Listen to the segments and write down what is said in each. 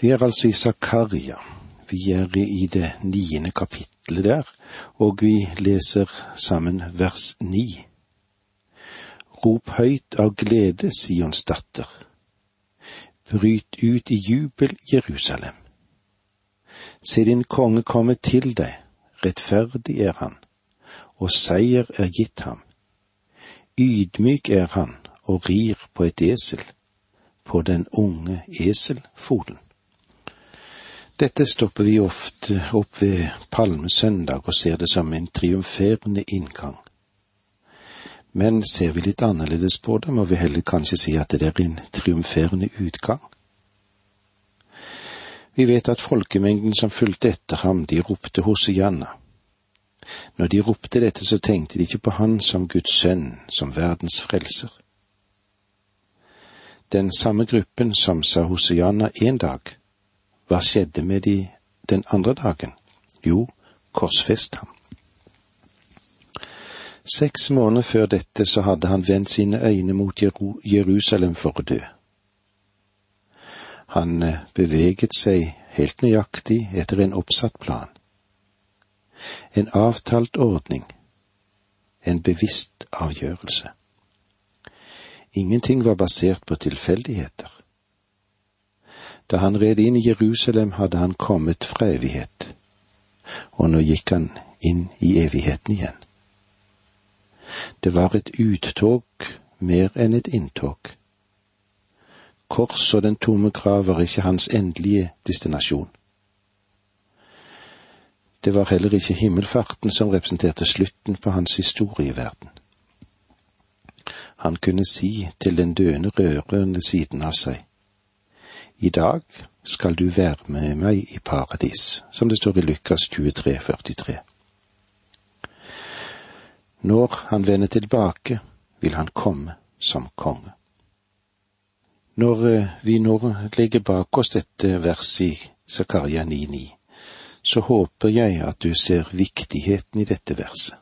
Vi er altså i Zakaria. Vi er i det niende kapittelet der, og vi leser sammen vers ni. Rop høyt av glede, Sions datter. Bryt ut i jubel, Jerusalem. Se din konge komme til deg, rettferdig er han, og seier er gitt ham. Ydmyk er han og rir på et esel, på den unge eselfolen. Dette stopper vi ofte opp ved palmesøndag og ser det som en triumferende inngang. Men ser vi litt annerledes på det, må vi heller kanskje si at det er en triumferende utgang. Vi vet at folkemengden som fulgte etter ham, de ropte Hosianna. Når de ropte dette, så tenkte de ikke på han som Guds sønn, som verdens frelser. Den samme gruppen som sa Hosianna en dag, hva skjedde med de den andre dagen? Jo, korsfest ham. Seks måneder før dette så hadde han vendt sine øyne mot Jerusalem for å dø. Han eh, beveget seg helt nøyaktig etter en oppsatt plan. En avtalt ordning. En bevisst avgjørelse. Ingenting var basert på tilfeldigheter. Da han red inn i Jerusalem, hadde han kommet fra evighet, og nå gikk han inn i evigheten igjen. Det var et uttog mer enn et inntog. Kors og den tomme grav var ikke hans endelige destinasjon. Det var heller ikke himmelfarten som representerte slutten på hans historie i verden. Han kunne si til den døende rørende siden av seg, i dag skal du være med meg i paradis, som det står i Lukas 23, 43. Når han vender tilbake, vil han komme som konge. Når eh, vi nå legger bak oss dette verset i Zakaria 9,9, så håper jeg at du ser viktigheten i dette verset.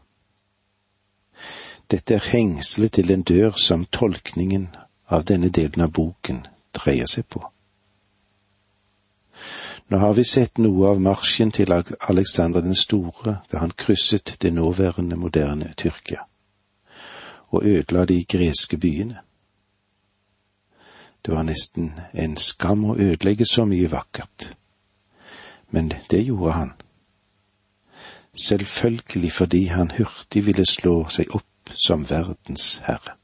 Dette er hengselet til en dør som tolkningen av denne delen av boken dreier seg på. Nå har vi sett noe av marsjen til Alexander den store da han krysset det nåværende moderne Tyrkia og ødela de greske byene. Det var nesten en skam å ødelegge så mye vakkert, men det gjorde han. Selvfølgelig fordi han hurtig ville slå seg opp som verdens herre.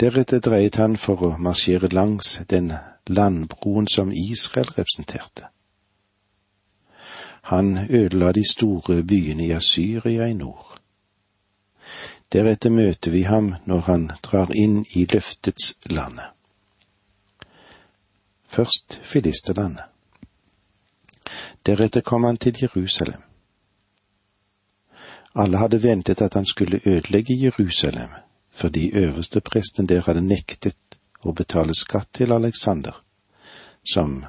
Deretter dreiet han for å marsjere langs den landbroen som Israel representerte. Han ødela de store byene i Asyria i nord. Deretter møter vi ham når han drar inn i løftets landet. Først filisterlandet. Deretter kom han til Jerusalem. Alle hadde ventet at han skulle ødelegge Jerusalem, fordi øverstepresten der hadde nektet å betale skatt til Alexander, som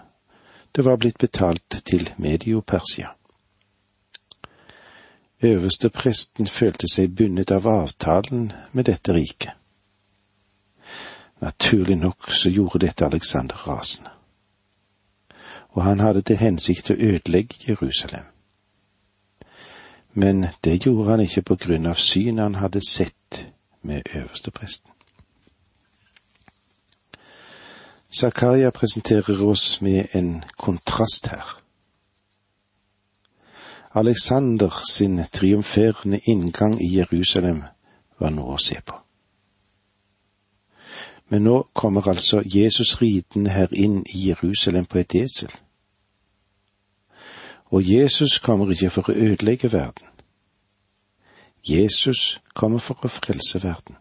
det var blitt betalt til Medio-Persia. Øverstepresten følte seg bundet av avtalen med dette riket. Naturlig nok så gjorde dette Alexander rasende, og han hadde til hensikt å ødelegge Jerusalem. Men det gjorde han ikke på grunn av synet han hadde sett med øverstepresten. Zakaria presenterer oss med en kontrast her. Alexander sin triumferende inngang i Jerusalem var noe å se på. Men nå kommer altså Jesus ridende her inn i Jerusalem på et esel. Og Jesus kommer ikke for å ødelegge verden. Jesus kommer for å frelse verden.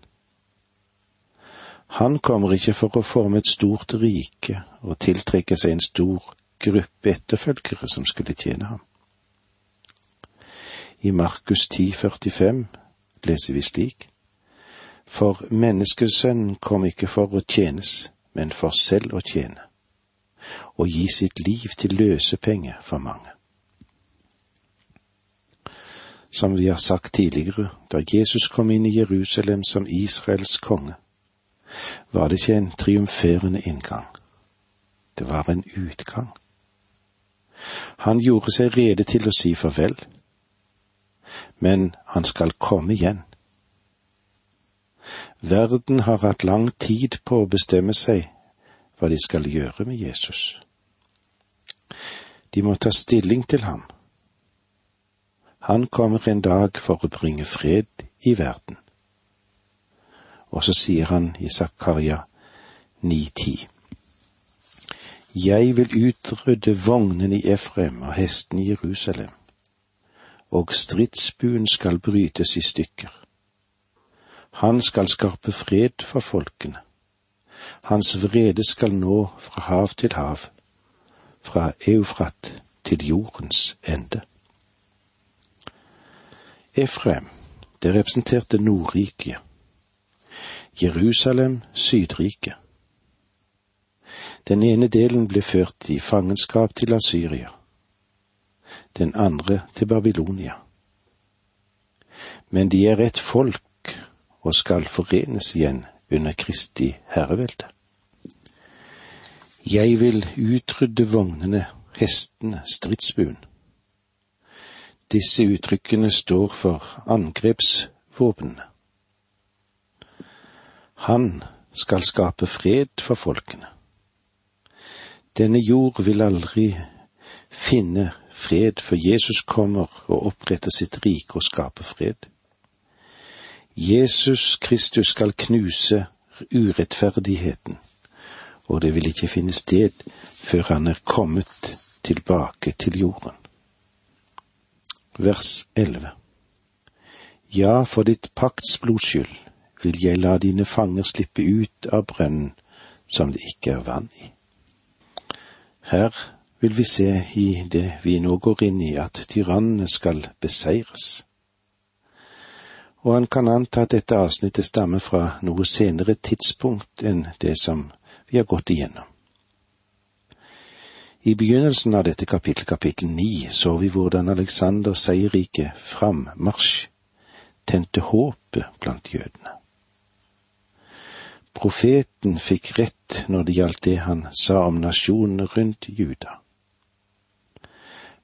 Han kommer ikke for å forme et stort rike og tiltrekke seg en stor gruppe etterfølgere som skulle tjene ham. I Markus 10,45 leser vi slik. For menneskesønnen kom ikke for å tjenes, men for selv å tjene, og gi sitt liv til løsepenge for mange. Som vi har sagt tidligere, da Jesus kom inn i Jerusalem som Israels konge, var det ikke en triumferende inngang. det var en utgang. Han gjorde seg rede til å si farvel, men han skal komme igjen. Verden har hatt lang tid på å bestemme seg hva de skal gjøre med Jesus. De må ta stilling til ham. Han kommer en dag for å bringe fred i verden. Og så sier han i Zakaria 9,10. Jeg vil utrydde vognene i Efrem og hestene i Jerusalem, og stridsbuen skal brytes i stykker. Han skal skape fred for folkene. Hans vrede skal nå fra hav til hav, fra Eufrat til jordens ende. Efrem, det representerte Nordriket. Jerusalem, Sydriket. Den ene delen ble ført i fangenskap til Asyria, den andre til Babylonia. Men de er et folk og skal forenes igjen under Kristi herrevelde. Jeg vil utrydde vognene, hestene, stridsbuen. Disse uttrykkene står for angrepsvåpnene. Han skal skape fred for folkene. Denne jord vil aldri finne fred før Jesus kommer og oppretter sitt rike og skaper fred. Jesus Kristus skal knuse urettferdigheten, og det vil ikke finne sted før han er kommet tilbake til jorden. Vers 11 Ja, for ditt pakts blods skyld vil jeg la dine fanger slippe ut av brønnen som det ikke er vann i. Her vil vi se i det vi nå går inn i, at tyrannene skal beseires og han kan anta at dette avsnittet stammer fra noe senere tidspunkt enn det som vi har gått igjennom. I begynnelsen av dette kapittel, kapittel ni, så vi hvordan Alexander seierrike frammarsj tente håpet blant jødene. Profeten fikk rett når det gjaldt det han sa om nasjonene rundt Juda.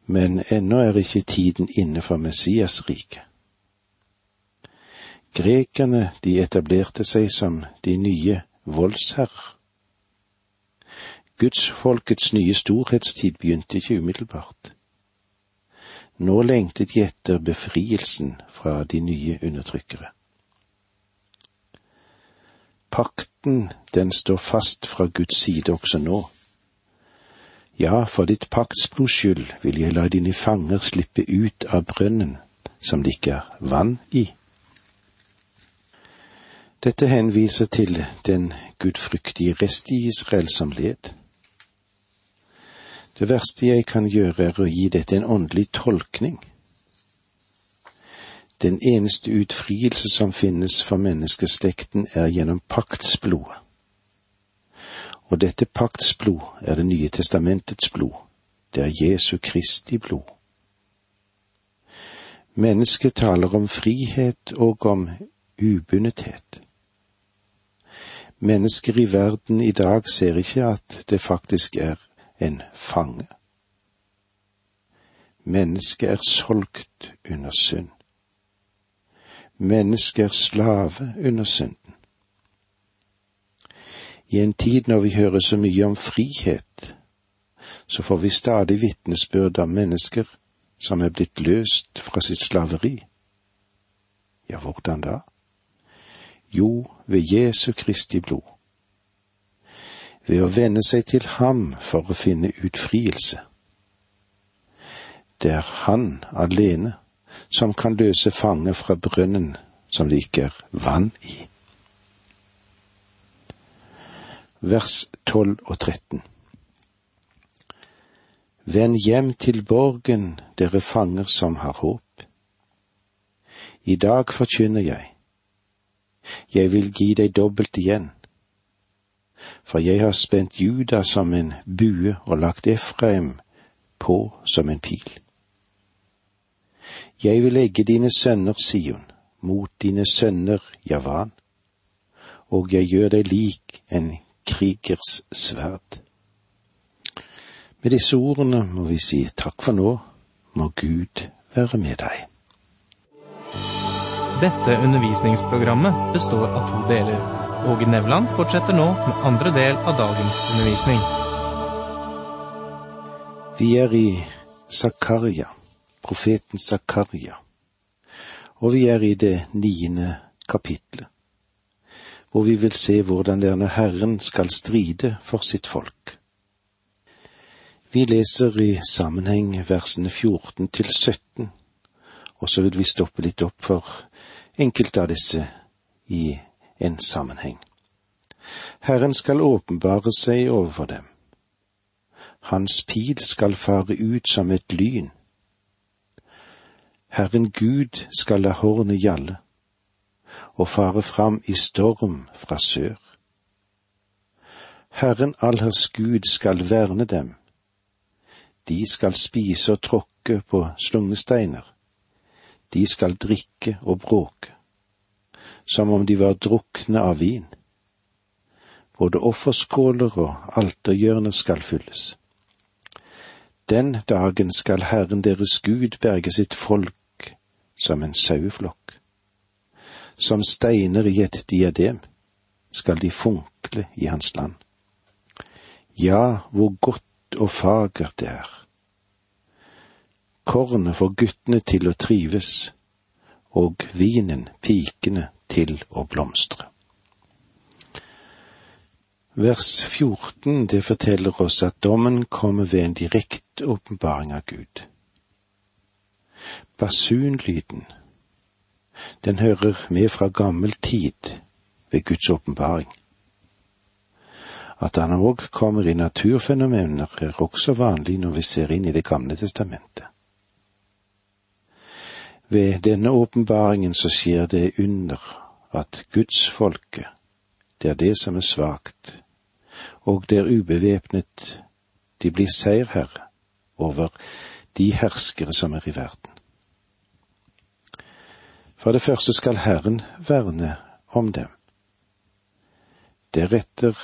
Men ennå er ikke tiden inne for Messias rike. Grekerne, de etablerte seg som de nye voldsherrer. Gudsfolkets nye storhetstid begynte ikke umiddelbart. Nå lengtet de etter befrielsen fra de nye undertrykkere. Pakten, den står fast fra Guds side også nå. Ja, for ditt paktsblods skyld vil jeg la dine fanger slippe ut av brønnen som det ikke er vann i. Dette henviser til den gudfryktige rest i Israel som led. Det verste jeg kan gjøre, er å gi dette en åndelig tolkning. Den eneste utfrielse som finnes for menneskeslekten, er gjennom paktsblodet. Og dette paktsblod er Det nye testamentets blod. Det er Jesu Kristi blod. Mennesket taler om frihet og om ubundethet. Mennesker i verden i dag ser ikke at det faktisk er en fange. Mennesket er solgt under synd. Mennesket er slave under synden. I en tid når vi hører så mye om frihet, så får vi stadig vitnesbyrd om mennesker som er blitt løst fra sitt slaveri. Ja, hvordan da? Jo, ved Jesu Kristi blod. Ved å vende seg til ham for å finne utfrielse. Det er han alene som kan løse fanger fra brønnen som det ikke er vann i. Vers 12 og 13 Vend hjem til borgen, dere fanger som har håp. I dag forkynner jeg, jeg vil gi deg dobbelt igjen. For jeg har spent Juda som en bue og lagt Efraim på som en pil. Jeg vil legge dine sønner, Sion, mot dine sønner, Javan, og jeg gjør deg lik en krigers sverd. Med disse ordene må vi si takk for nå, må Gud være med deg. Dette undervisningsprogrammet består av to deler. Åge Nevland fortsetter nå med andre del av dagens undervisning. Vi er i Zakaria, profeten Zakaria, og vi er i det niende kapitlet, hvor vi vil se hvordan det er Herren skal stride for sitt folk. Vi leser i sammenheng versene 14 til 17, og så vil vi stoppe litt opp for enkelte av disse i en sammenheng. Herren skal åpenbare seg overfor dem. Hans pil skal fare ut som et lyn. Herren Gud skal la hornet gjalle og fare fram i storm fra sør. Herren allhers Gud skal verne dem. De skal spise og tråkke på slungesteiner de skal drikke og bråke, som om de var drukne av vin. Både offerskåler og alterhjørner skal fylles. Den dagen skal Herren deres Gud berge sitt folk som en saueflokk. Som steiner i et diadem skal de funkle i hans land. Ja, hvor godt og fagert det er kornet får guttene til å trives, og vinen pikene til å blomstre. Vers 14 det forteller oss at dommen kommer ved en direkte åpenbaring av Gud. Basunlyden, den hører med fra gammel tid ved Guds åpenbaring. At han òg kommer i naturfenomener er også vanlig når vi ser inn i Det gamle testamentet. Ved denne åpenbaringen så skjer det under at gudsfolket, det er det som er svakt, og det er ubevæpnet, de blir seierherre over de herskere som er i verden. For det første skal Herren verne om dem. Deretter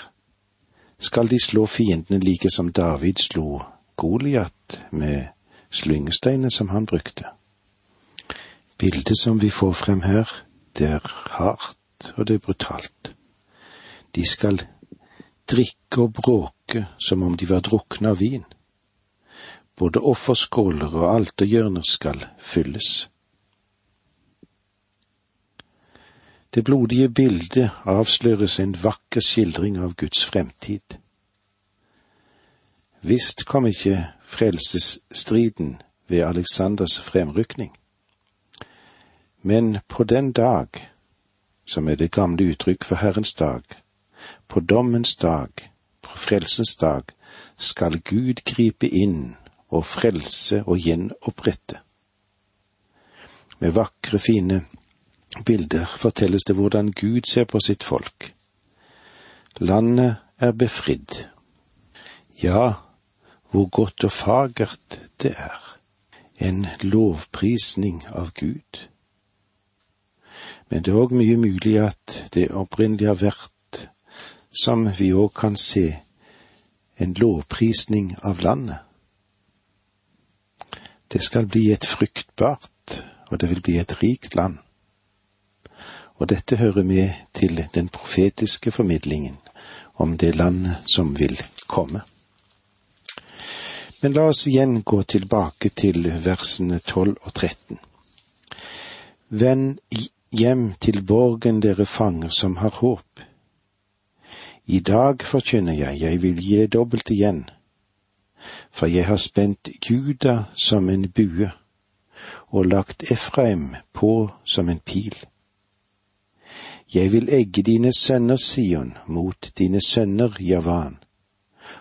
skal de slå fiendene like som David slo Goliat med slyngesteinene som han brukte. Bildet som vi får frem her, det er hardt og det er brutalt. De skal drikke og bråke som om de var drukne av vin. Både offerskåler og alterhjørner skal fylles. Det blodige bildet avsløres en vakker skildring av Guds fremtid. Visst kom ikke frelsesstriden ved Aleksanders fremrykning. Men på den dag, som er det gamle uttrykk for Herrens dag, på dommens dag, på frelsens dag, skal Gud gripe inn og frelse og gjenopprette. Med vakre, fine bilder fortelles det hvordan Gud ser på sitt folk. Landet er befridd. Ja, hvor godt og fagert det er. En lovprisning av Gud men det er òg mye mulig at det opprinnelig har vært, som vi òg kan se, en lovprisning av landet. Det skal bli et fruktbart, og det vil bli et rikt land. Og dette hører med til den profetiske formidlingen om det landet som vil komme. Men la oss igjen gå tilbake til versene 12 og 13. Vend Hjem til borgen dere fanger som har håp. I dag forkynner jeg, jeg vil gi det dobbelt igjen, for jeg har spent Juda som en bue og lagt Efraim på som en pil. Jeg vil egge dine sønner Sion mot dine sønner Javan,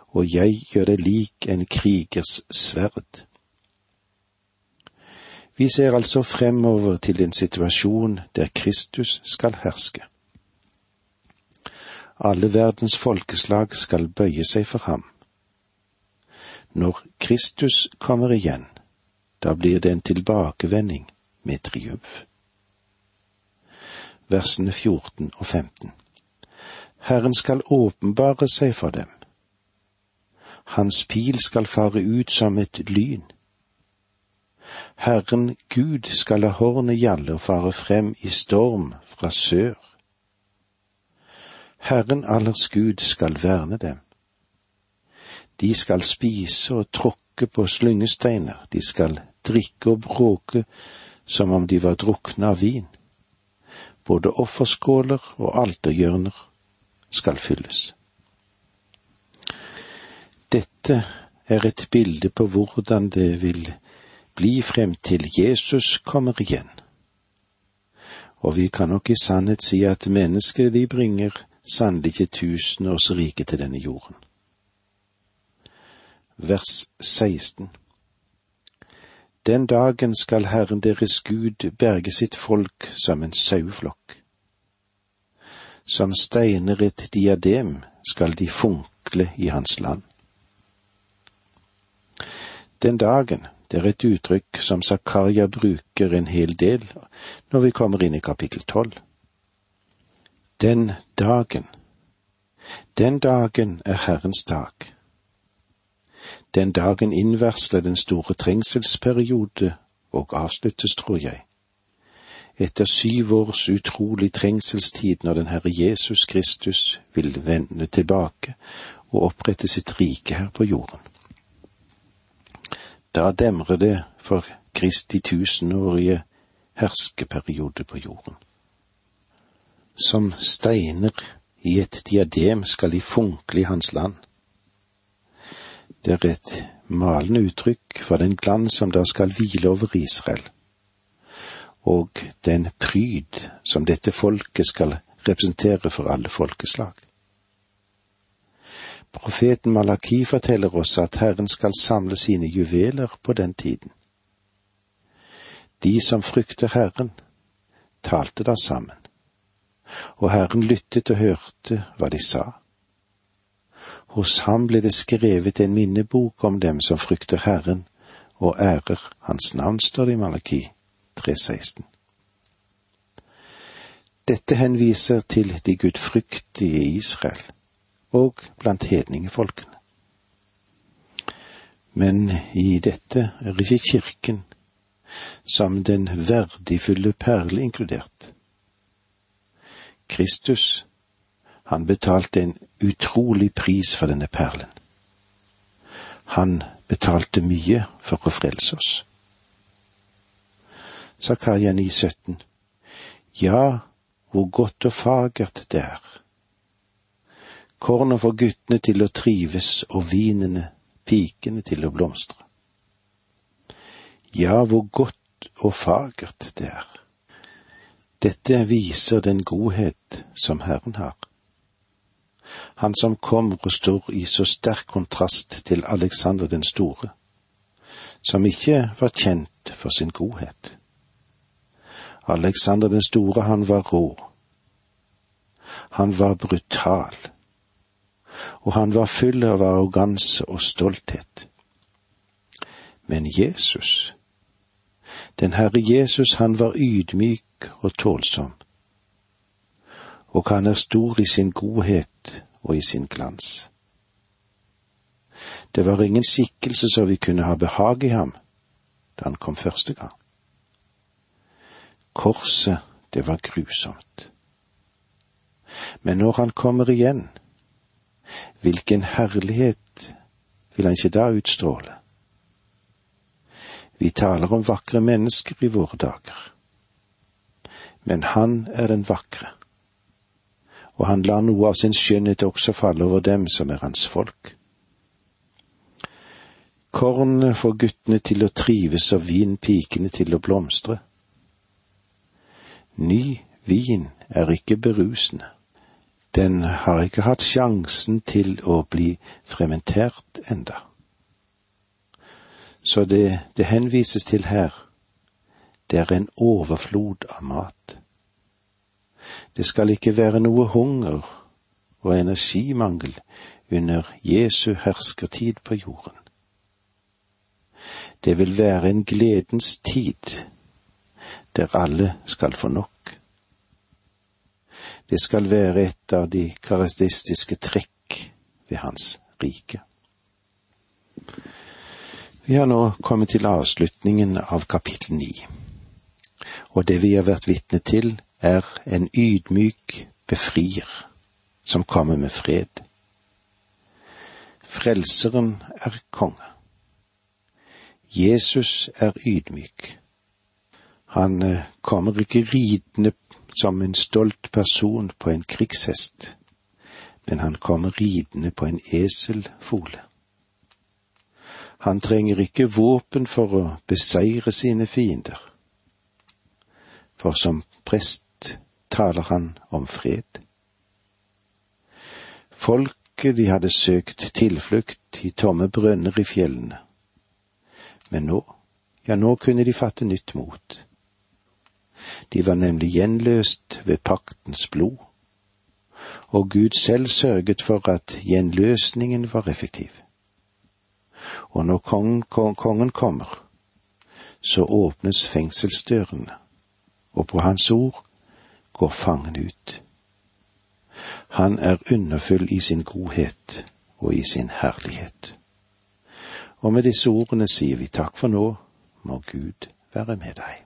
og jeg gjør det lik en krigers sverd. Vi ser altså fremover til en situasjon der Kristus skal herske. Alle verdens folkeslag skal bøye seg for ham. Når Kristus kommer igjen, da blir det en tilbakevending med triumf. Versene 14 og 15 Herren skal åpenbare seg for dem. Hans pil skal fare ut som et lyn. Herren Gud skal la hornet gjalle og fare frem i storm fra sør. Herren allers Gud skal verne dem. De skal spise og tråkke på slyngesteiner, de skal drikke og bråke som om de var drukne av vin. Både offerskåler og alterhjørner skal fylles. Dette er et bilde på hvordan det vil bli frem til Jesus kommer igjen. Og vi kan nok i sannhet si at mennesker de bringer sannelig ikke tusenårsriket til denne jorden. Vers 16 Den dagen skal Herren deres Gud berge sitt folk som en saueflokk. Som steiner et diadem skal de funkle i hans land. Den dagen, det er et uttrykk som Zakaria bruker en hel del når vi kommer inn i kapittel tolv. Den dagen, den dagen er Herrens dag. Den dagen innvarsler den store trengselsperiode og avsluttes, tror jeg. Etter syv års utrolig trengselstid når den Herre Jesus Kristus vil vende tilbake og opprette sitt rike her på jorden. Da demrer det for Kristi tusenårige herskeperiode på jorden. Som steiner i et diadem skal de funkle i hans land. Det er et malende uttrykk for den glans som da skal hvile over Israel, og den pryd som dette folket skal representere for alle folkeslag. Profeten Malaki forteller oss at Herren skal samle sine juveler på den tiden. De som frykter Herren, talte da sammen, og Herren lyttet og hørte hva de sa. Hos ham ble det skrevet en minnebok om dem som frykter Herren og ærer Hans navn, står det i Malaki 3.16. Dette henviser til de gudfryktige i Israel og blant hedningefolkene. Men i dette er ikke kirken som den verdifulle perle inkludert. Kristus, han betalte en utrolig pris for denne perlen. Han betalte mye for å frelse oss. Zakaria 9,17 Ja, hvor godt og fagert det er kornet får guttene til å trives og vinene, pikene til å blomstre. Ja, hvor godt og fagert det er. Dette viser den godhet som Herren har. Han som kommer og står i så sterk kontrast til Alexander den store, som ikke var kjent for sin godhet. Alexander den store, han var rå. Han var brutal og han var full av arroganse og stolthet. Men Jesus, den Herre Jesus, han var ydmyk og tålsom, og han er stor i sin godhet og i sin glans. Det var ingen skikkelse så vi kunne ha behag i ham da han kom første gang. Korset, det var grusomt. Men når han kommer igjen, Hvilken herlighet vil han ikke da utstråle? Vi taler om vakre mennesker i våre dager, men han er den vakre, og han lar noe av sin skjønnhet også falle over dem som er hans folk. Kornet får guttene til å trives og vinpikene til å blomstre. Ny vin er ikke berusende den har ikke hatt sjansen til å bli frementert enda. Så det det henvises til her, det er en overflod av mat. Det skal ikke være noe hunger og energimangel under Jesu herskertid på jorden. Det vil være en gledens tid der alle skal få nok. Det skal være et av de karakteristiske trekk ved hans rike. Vi har nå kommet til avslutningen av kapittel ni, og det vi har vært vitne til, er en ydmyk befrier som kommer med fred. Frelseren er konge. Jesus er ydmyk. Han eh, kommer ikke ridende som en stolt person på en krigshest, men han kommer ridende på en eselfole. Han trenger ikke våpen for å beseire sine fiender, for som prest taler han om fred. Folket de hadde søkt tilflukt i tomme brønner i fjellene, men nå, ja, nå kunne de fatte nytt mot. De var nemlig gjenløst ved paktens blod, og Gud selv sørget for at gjenløsningen var effektiv. Og når kongen, kongen kommer, så åpnes fengselsdørene, og på hans ord går fangen ut. Han er underfull i sin godhet og i sin herlighet. Og med disse ordene sier vi takk for nå, må Gud være med deg.